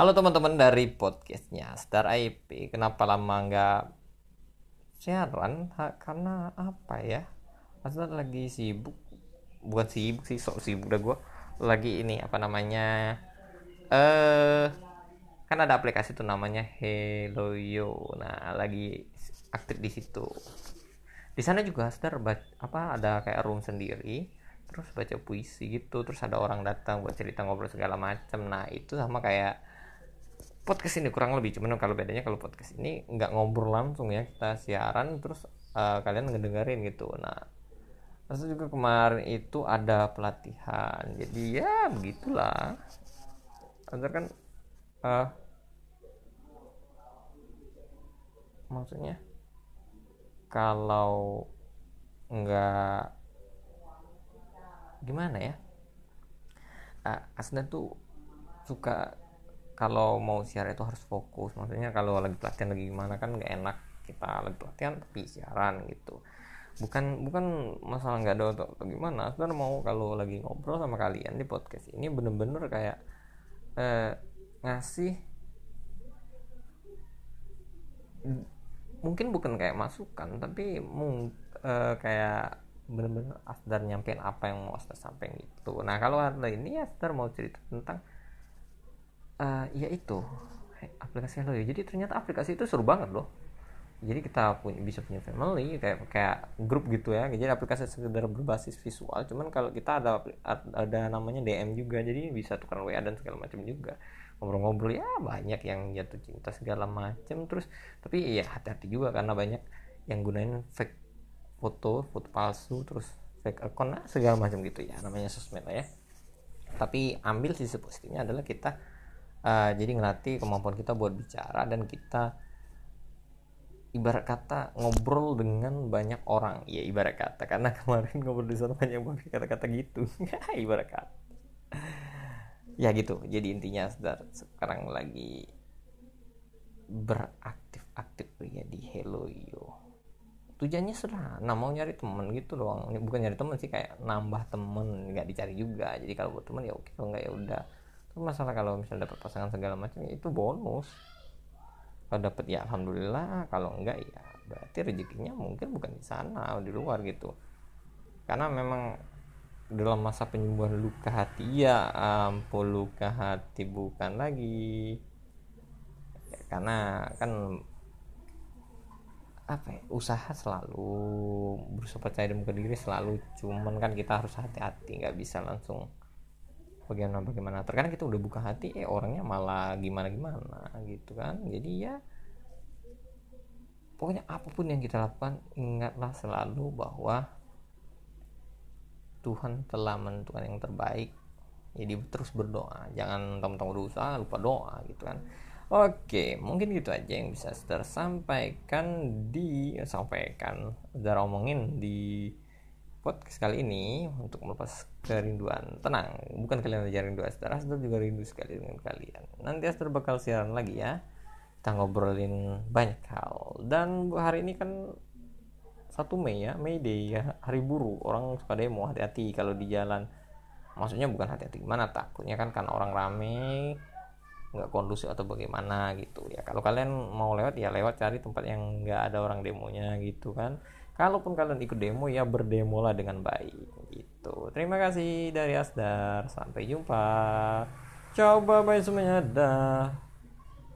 Halo teman-teman dari podcastnya Star IP. Kenapa lama nggak siaran? Ha, karena apa ya? Astar lagi sibuk. Bukan sibuk sih, sok sibuk dah gue. Lagi ini apa namanya? Eh, kan ada aplikasi tuh namanya Hello Yo. Nah, lagi aktif di situ. Di sana juga Astar apa ada kayak room sendiri terus baca puisi gitu terus ada orang datang buat cerita ngobrol segala macam nah itu sama kayak podcast ini kurang lebih cuman kalau bedanya kalau podcast ini nggak ngobrol langsung ya kita siaran terus uh, kalian ngedengerin gitu. Nah terus juga kemarin itu ada pelatihan jadi ya begitulah. Antar kan uh, maksudnya kalau nggak gimana ya? Uh, Asna tuh suka kalau mau siaran itu harus fokus. Maksudnya kalau lagi pelatihan lagi gimana kan nggak enak kita lagi pelatihan tapi siaran gitu. Bukan bukan masalah nggak ada atau, atau gimana. Sebenarnya mau kalau lagi ngobrol sama kalian di podcast ini bener-bener kayak eh, ngasih mungkin bukan kayak masukan tapi mung, eh, kayak bener-bener Asdar nyampein apa yang mau Asdar sampaikan gitu. Nah kalau hari ini Asdar mau cerita tentang uh, ya itu. Aplikasi Hello ya jadi ternyata aplikasi itu seru banget loh. Jadi kita punya bisa punya family kayak kayak grup gitu ya. Jadi aplikasi sekedar berbasis visual. Cuman kalau kita ada ada namanya DM juga. Jadi bisa tukar WA dan segala macam juga. Ngobrol-ngobrol ya banyak yang jatuh cinta segala macam. Terus tapi ya hati-hati juga karena banyak yang gunain fake foto foto palsu terus fake account nah, segala macam gitu ya. Namanya sosmed lah ya. Tapi ambil sisi positifnya adalah kita uh, jadi ngelatih kemampuan kita buat bicara dan kita ibarat kata ngobrol dengan banyak orang. Ya ibarat kata. Karena kemarin ngobrol di sana banyak banget kata-kata gitu. Ibarat kata. Ya gitu. Jadi intinya sekarang lagi beraktif-aktif ya di Hello Yo. Tujuannya sederhana mau nyari temen gitu doang. Bukan nyari temen sih kayak nambah temen nggak dicari juga. Jadi kalau buat temen ya oke. Kalau nggak ya udah masalah kalau misalnya dapat pasangan segala macam ya itu bonus. Kalau dapat ya alhamdulillah kalau enggak ya berarti rezekinya mungkin bukan di sana di luar gitu. Karena memang dalam masa penyembuhan luka hati ya ampun luka hati bukan lagi. Ya, karena kan apa ya, usaha selalu berusaha percaya dan diri selalu. Cuman kan kita harus hati-hati nggak bisa langsung bagaimana bagaimana terkadang kita udah buka hati eh orangnya malah gimana gimana gitu kan. Jadi ya pokoknya apa pun yang kita lakukan ingatlah selalu bahwa Tuhan telah menentukan yang terbaik. Jadi terus berdoa. Jangan teman-teman berusaha lupa doa gitu kan. Oke, mungkin gitu aja yang bisa tersampaikan di sampaikan udah omongin di podcast kali ini untuk melepas kerinduan. Tenang, bukan kalian aja rindu Aster, Aster juga rindu sekali dengan kalian. Nanti Aster bakal siaran lagi ya. Kita ngobrolin banyak hal. Dan hari ini kan satu Mei ya, Mei Day ya, hari buruh. Orang suka demo, hati-hati kalau di jalan. Maksudnya bukan hati-hati gimana takutnya kan kan orang rame nggak kondusif atau bagaimana gitu ya kalau kalian mau lewat ya lewat cari tempat yang nggak ada orang demonya gitu kan kalaupun kalian ikut demo ya berdemo lah dengan baik gitu. Terima kasih dari Asdar. Sampai jumpa. Coba bye semuanya. Dah